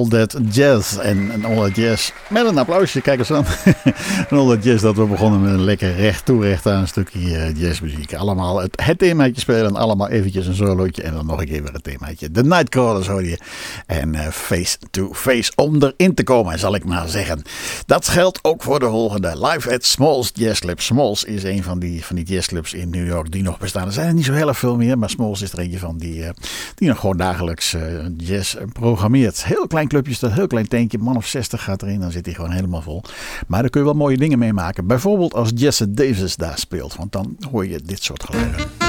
All That Jazz. En, en All That Jazz met een applausje, kijk eens aan. en All That Jazz, dat we begonnen met een lekker recht toe recht aan een stukje uh, jazzmuziek. Allemaal het, het themaatje spelen en allemaal eventjes een solootje. En dan nog een keer weer het themaatje. De Nightcrawlers hoor je. En uh, face to face om erin te komen, zal ik maar zeggen. Dat geldt ook voor de volgende. Live at Smalls Jazz Club. Smalls is een van die, van die jazzclubs in New York die nog bestaan. Er zijn er niet zo heel veel meer, maar Smalls is er eentje van die, uh, die nog gewoon dagelijks jazz programmeert. Heel klein clubje, dat heel klein tentje. Man of 60 gaat erin, dan zit hij gewoon helemaal vol. Maar daar kun je wel mooie dingen mee maken. Bijvoorbeeld als Jesse Davis daar speelt. Want dan hoor je dit soort geluiden.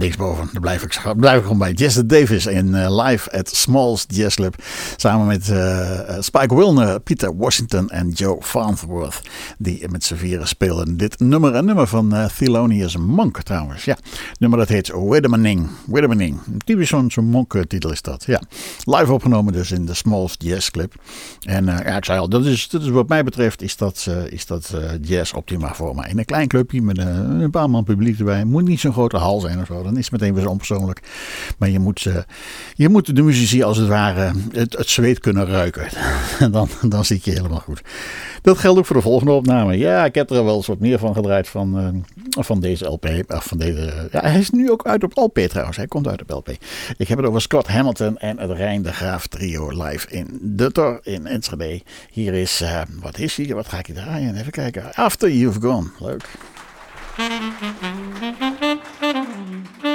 Gaat boven. Daar blijf ik, blijf ik gewoon bij. Jesse Davis in uh, live at Smalls Jazz Club. Samen met uh, Spike Wilner, Peter Washington en Joe Farnsworth. Die met z'n vieren spelen dit nummer. Een nummer van Thelonious Monk trouwens. Ja, nummer dat heet Widemaning. Widemaning. Typisch zo'n zo monk-titel is dat. Ja. Live opgenomen dus in de Smalls Jazz Club. En ja, ik zei al, dat is, is wat mij betreft is dat, is dat jazz optima voor mij. In een klein clubje met een paar man publiek erbij. Moet niet zo'n grote hal zijn of zo. Dan is het meteen weer zo onpersoonlijk. Maar je moet, uh, je moet de muzici als het ware het, zweet kunnen ruiken. En dan, dan zie ik je helemaal goed. Dat geldt ook voor de volgende opname. Ja, ik heb er wel eens wat meer van gedraaid van, uh, van deze LP. Van deze, ja, hij is nu ook uit op LP trouwens. Hij komt uit op LP. Ik heb het over Scott Hamilton en het Rijn de Graaf trio live in de in Enschede. Hier is, wat is hier? Wat ga ik hier draaien? Even kijken. After You've Gone. Leuk. Amen.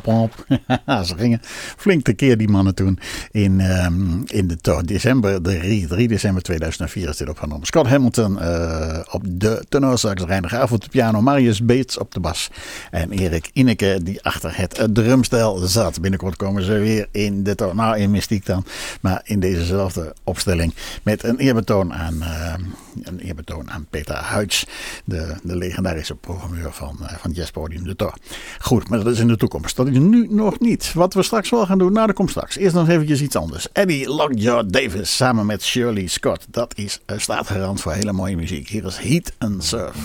Pomp, pomp. Ze gingen flink tekeer die mannen toen in, um, in de december, 3, 3 december 2004 is dit opgenomen. Scott Hamilton uh, op de tenorsax, Reiner Graaf op de piano, Marius Beets op de bas en Erik Ineke die achter het drumstel zat. Binnenkort komen ze weer in de nou in mystiek dan, maar in dezezelfde opstelling met een eerbetoon aan, uh, een eerbetoon aan Peter Huids, de, de legendarische programmeur van, uh, van Jazzpodium de Tor. Goed, maar dat is in de toekomst. Dat is nu nog niet. Wat we straks wel gaan doen, nou dat komt straks. Eerst nog eventjes iets anders. Eddie Lockjaw Davis samen met Shirley Scott. Dat is, uh, staat garant voor hele mooie muziek. Hier is Heat and Surf.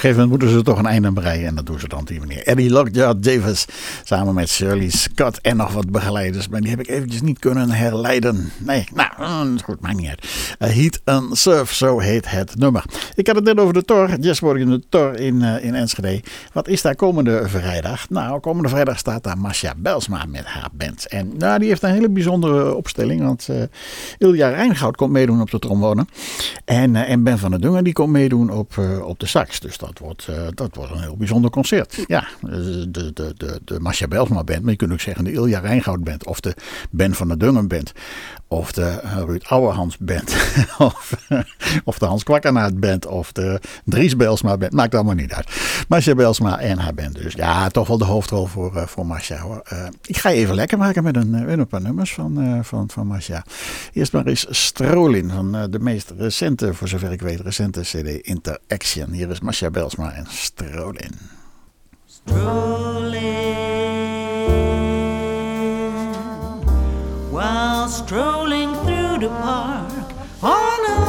Gegeven moment moeten ze toch een einde aan breien. En dat doen ze dan die manier. Eddie Lockjaw Davis samen met Shirley En nog wat begeleiders. Maar die heb ik eventjes niet kunnen herleiden. Nee, nou, mm, goed, maakt niet uit. Uh, heat and Surf, zo heet het nummer. Ik had het net over de Tor, Jazzborg in de Tor in, uh, in Enschede. Wat is daar komende vrijdag? Nou, komende vrijdag staat daar Masha Belsma met haar band. En nou, die heeft een hele bijzondere opstelling. Want uh, Ilja Rijngoud komt meedoen op de trombone. En, en Ben van der Dungen die komt meedoen op, op de sax. Dus dat wordt, dat wordt een heel bijzonder concert. Ja, de, de, de, de Masha Belsma band, maar je kunt ook zeggen de Ilja Rijngoud band. Of de Ben van der Dungen band. Of de Ruud Ouwehans band. of, of de Hans Kwakkenaard band. Of de Dries Belsma band. Maakt allemaal niet uit. Masha Belsma en haar band dus. Ja, toch wel de hoofdrol voor, uh, voor Masha hoor. Ik ga je even lekker maken met een, paar nummers van, uh, van, van Masha. Eerst maar eens Strolin van de meest recente, voor zover ik weet, recente CD Interaction. Hier is Masha Belsma en Strolin. Strolling while strolling through the park on a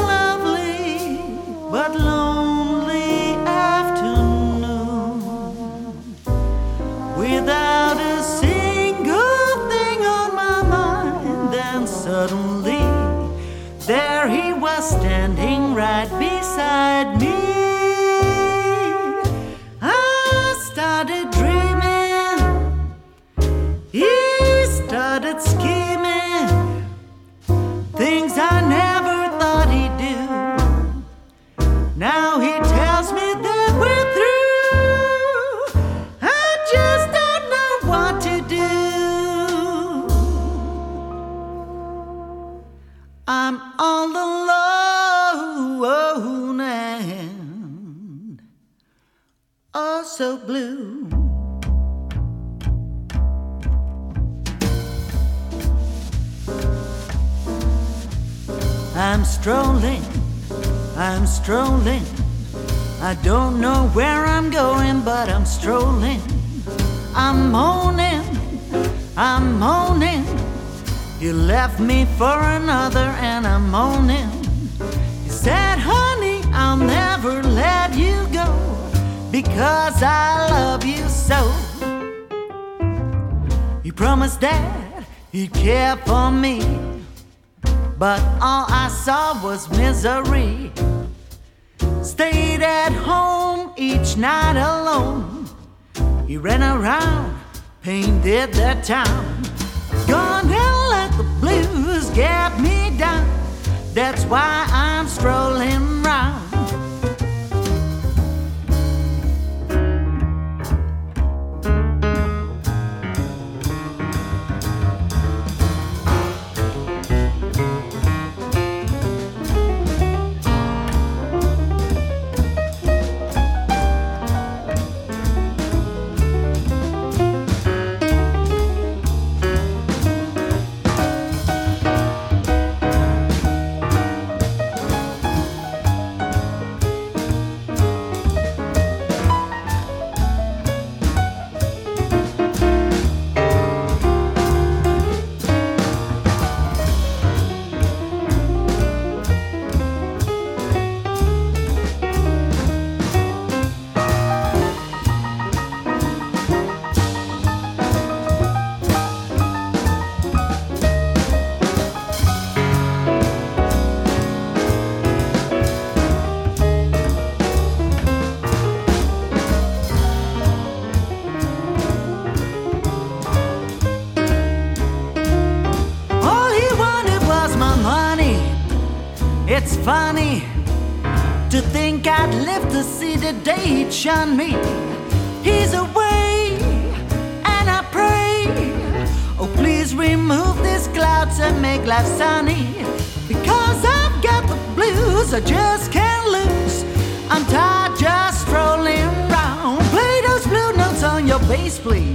strolling I don't know where I'm going, but I'm strolling. I'm moaning, I'm moaning. You left me for another, and I'm moaning. You said, honey, I'll never let you go because I love you so. You promised that you'd care for me, but all I saw was misery. Stayed at home each night alone. He ran around, painted the town. Gone and let the blues get me down. That's why I'm strolling the day he'd me. He's away, and I pray. Oh, please remove these clouds and make life sunny. Because I've got the blues, I just can't lose. I'm tired just strolling round. Play those blue notes on your bass, please.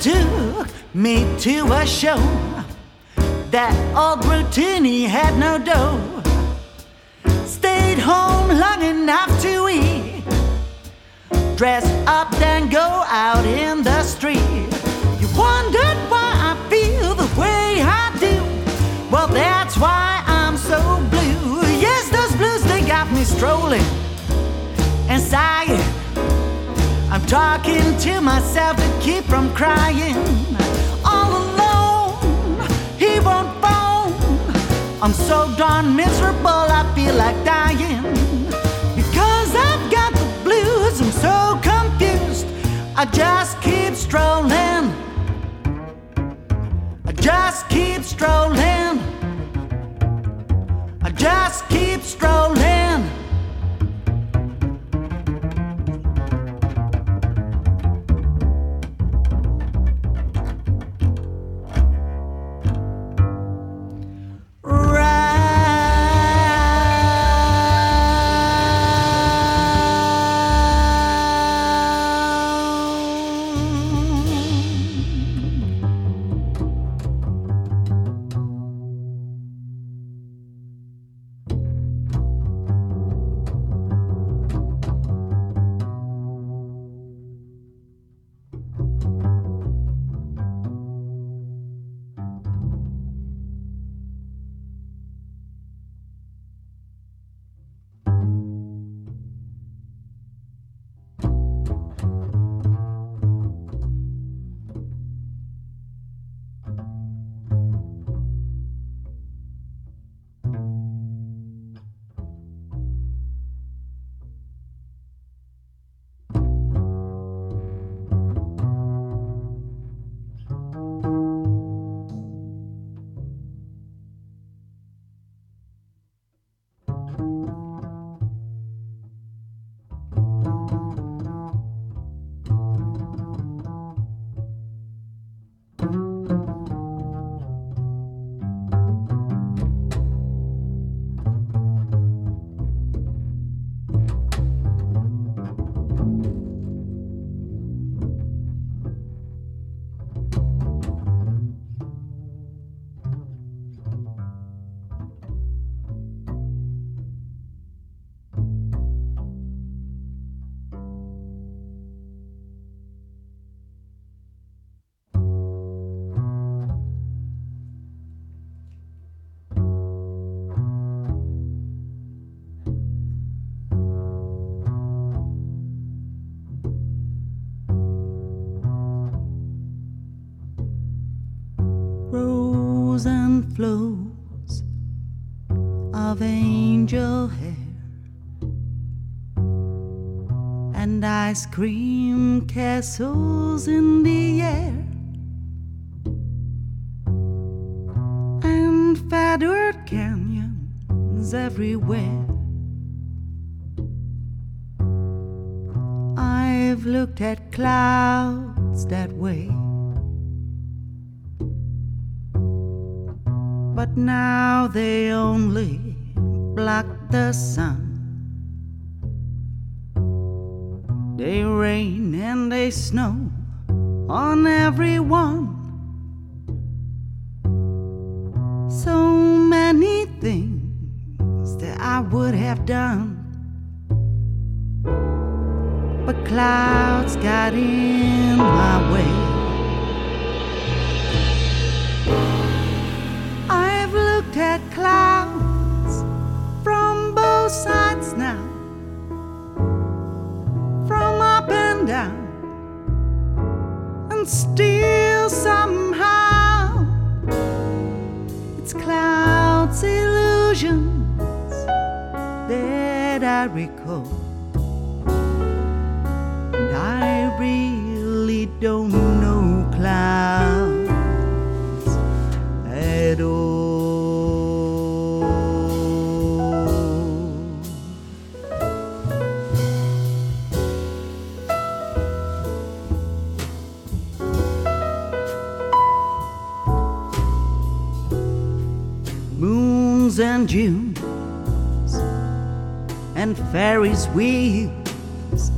Took me to a show. That old routine, he had no dough. Stayed home long enough to eat. Dress up, then go out in the street. You wondered why I feel the way I do. Well, that's why I'm so blue. Yes, those blues, they got me strolling and sighing. Talking to myself to keep from crying. All alone, he won't phone. I'm so darn miserable, I feel like dying. Because I've got the blues, I'm so confused. I just keep strolling. I just keep strolling. I just keep and flows of angel hair and ice cream castles in the air and feathered canyons everywhere. I've looked at clouds that way. But now they only block the sun. They rain and they snow on everyone. So many things that I would have done. But clouds got in my way. Jericho. And Ferris wheels,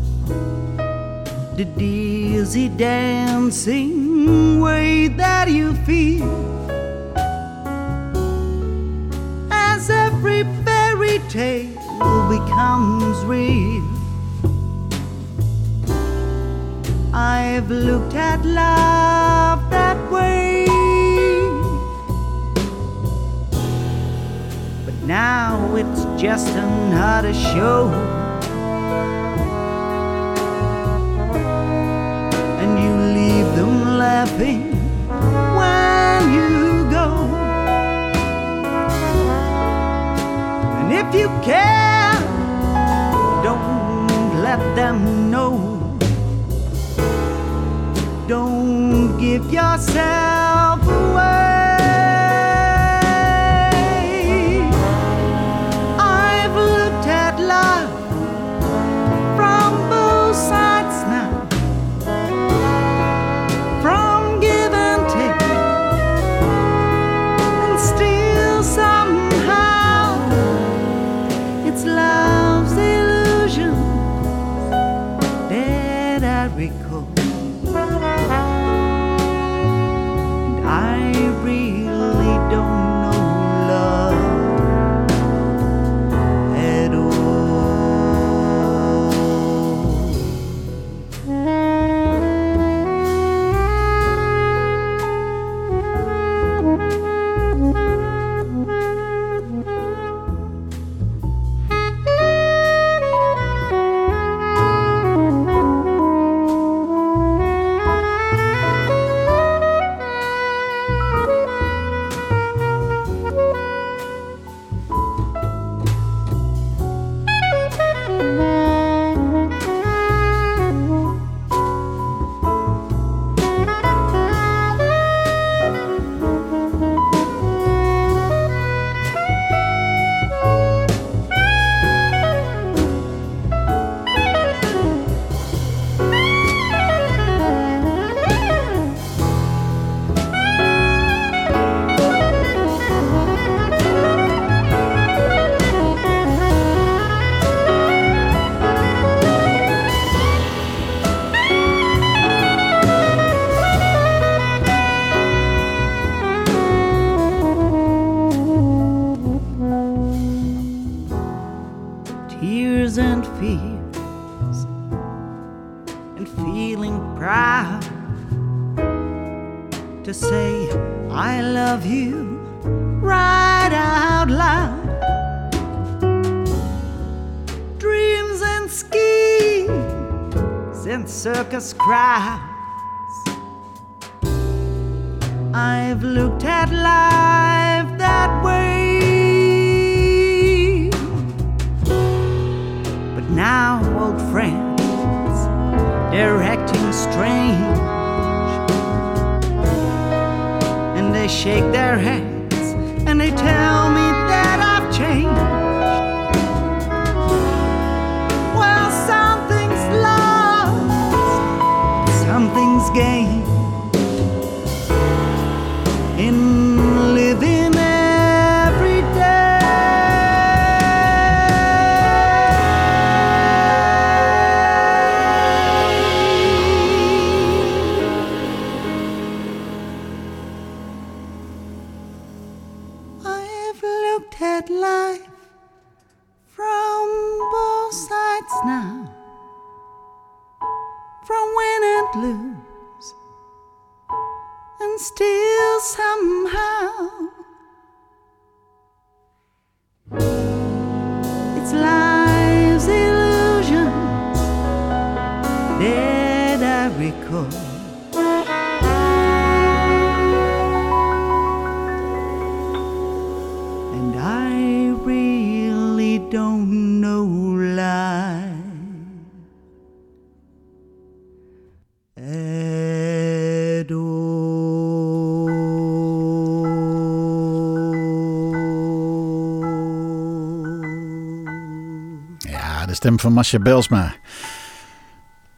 the dizzy dancing way that you feel as every fairy tale becomes real. I've looked at love that way. Now it's just another show. And you leave them laughing when you go. And if you care, don't let them know. Don't give yourself stem van Masha Belsma.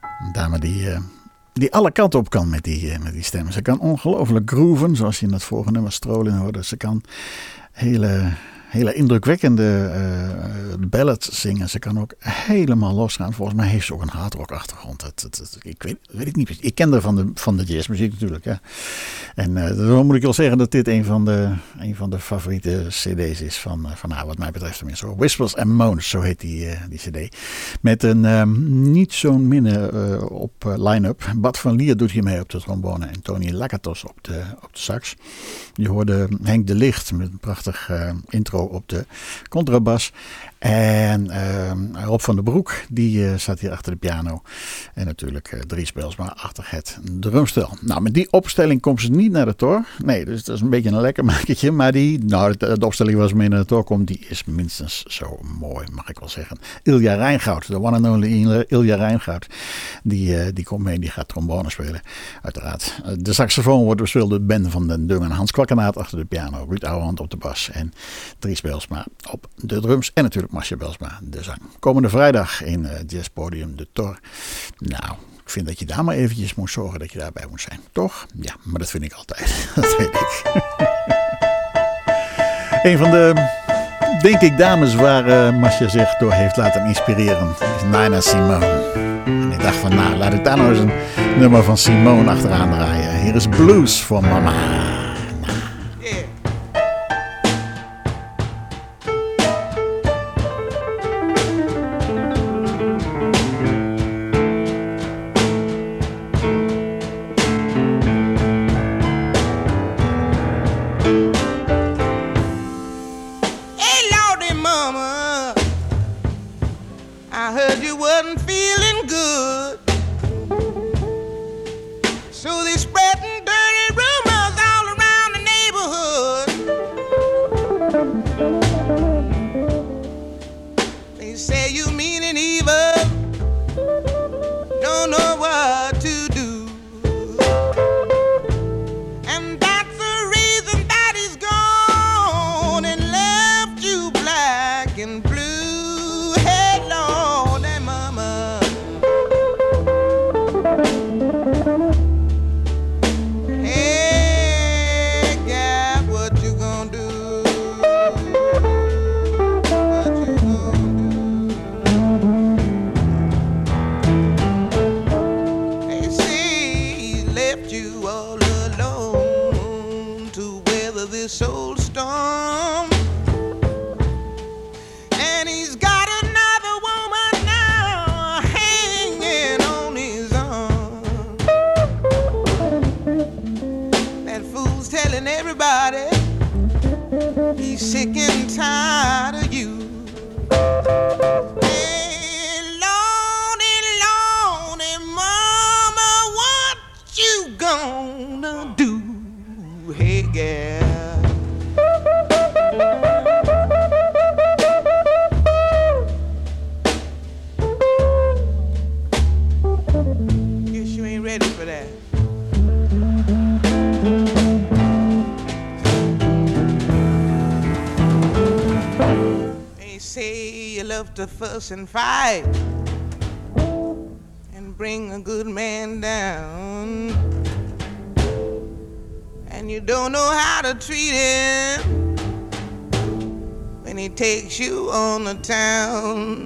Een dame die, eh, die alle kanten op kan met die, eh, met die stem. Ze kan ongelooflijk grooven, zoals je in het vorige nummer Strolin hoorde. Ze kan hele, hele indrukwekkende eh ballads zingen. Ze kan ook helemaal losgaan. Volgens mij heeft ze ook een hardrock achtergrond. Het, het, ik weet, weet niet. precies. Ik ken haar van de, van de jazzmuziek natuurlijk. Ja. En eh dan moet ik wel zeggen dat dit een van de, van de favoriete cd's is van, eh, van haar, wat mij betreft tenminste. Whispers and Moans, zo heet die, eh, die cd. Met een ehm, niet zo'n minne eh, op eh, line-up. Bad van Lier doet hier mee op de trombone en Tony Lakatos op de, op de sax. Je hoorde Henk de Licht met een prachtig eh, intro op de contrabas. En ehm, Rob van der Broek, die eh, staat hier achter de piano. En natuurlijk eh, Dries Belsma achter het drumstel. Nou, met die opstelling komt ze niet naar de tor. Nee, dus dat is een beetje een lekker makertje. Maar die, nou, de, opstelling waar ze mee naar de tor komt, die is minstens zo mooi, mag ik wel zeggen. Ilja Rijngoud, de one and only Il- Ilja Rijngoud. Die, eh, die komt mee, die gaat trombone spelen, uiteraard. De saxofoon wordt bespeeld door Ben van den Dungen. Hans Kwakkenaat achter de piano. Ruud Ouwehand op de bas. En Dries Belsma op de drums. En natuurlijk Marcia Belsma, de zang. Komende vrijdag in eh Jazzpodium de Tor. Nou, ik vind dat je daar maar eventjes moet zorgen dat je daarbij moet zijn. Toch? Ja, maar dat vind ik altijd. Dat weet ik. Een van de, denk ik, dames waar eh Marcia zich door heeft laten inspireren is Nina Simone. En ik dacht van, nou, laat ik daar nou eens een nummer van Simone achteraan draaien. Hier is Blues voor Mama. Fuss and fight and bring a good man down. And you don't know how to treat him when he takes you on the town.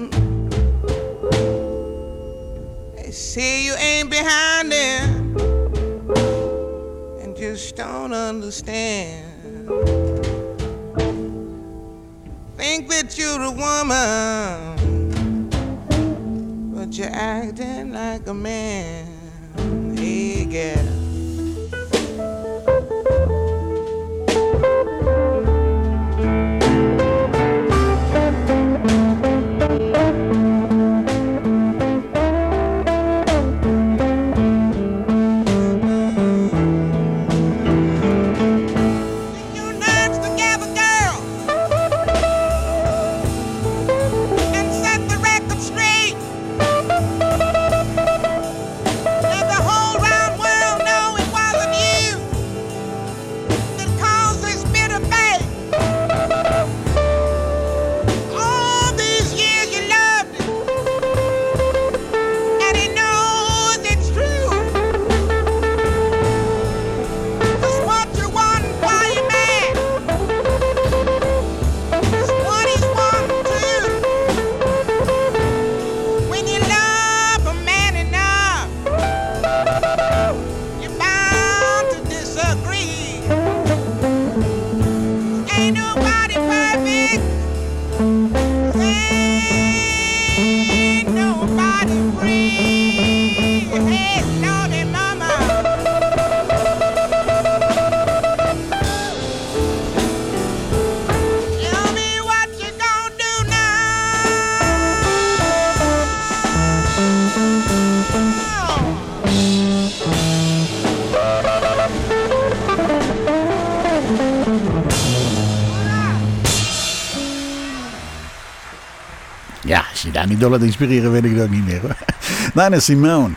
Je door inspireren, weet ik ook niet meer. Nina Simone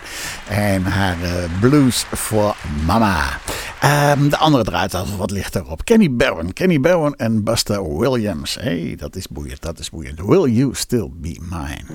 en haar eh, Blues for Mama. Ehm, de andere draait wat lichter op. Kenny Barron. Kenny Barron en Buster Williams. hey, dat is boeiend, dat is boeiend. Will you still be mine?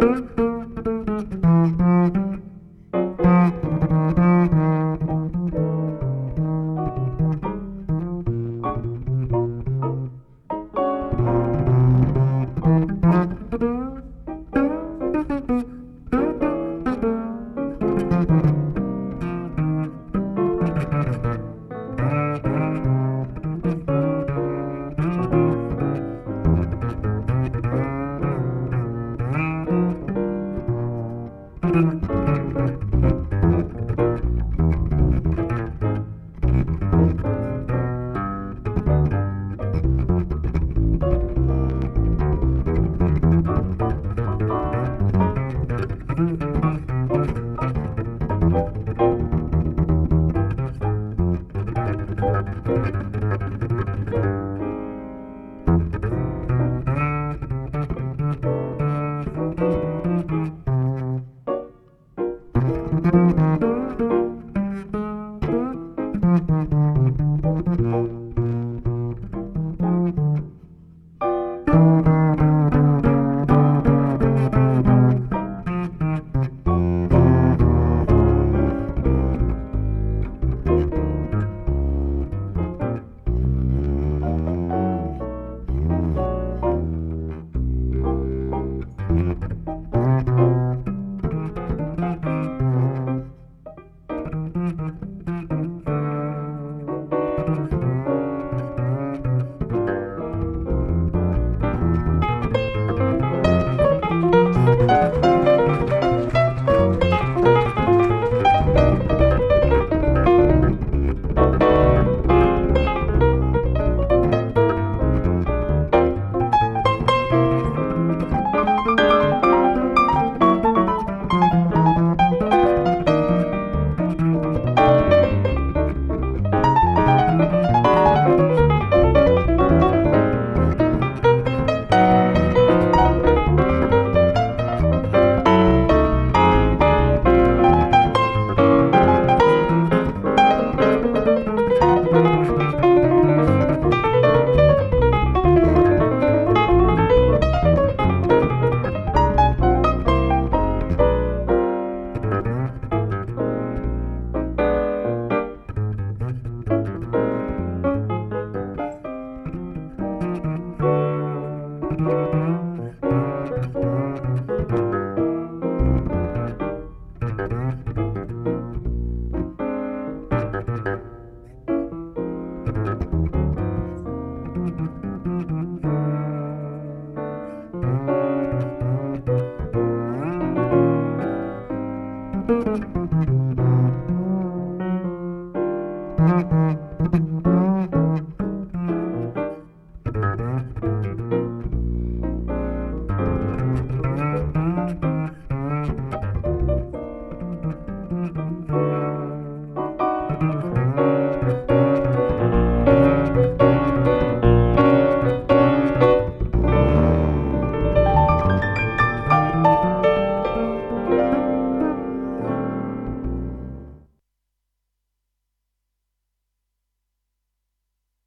Música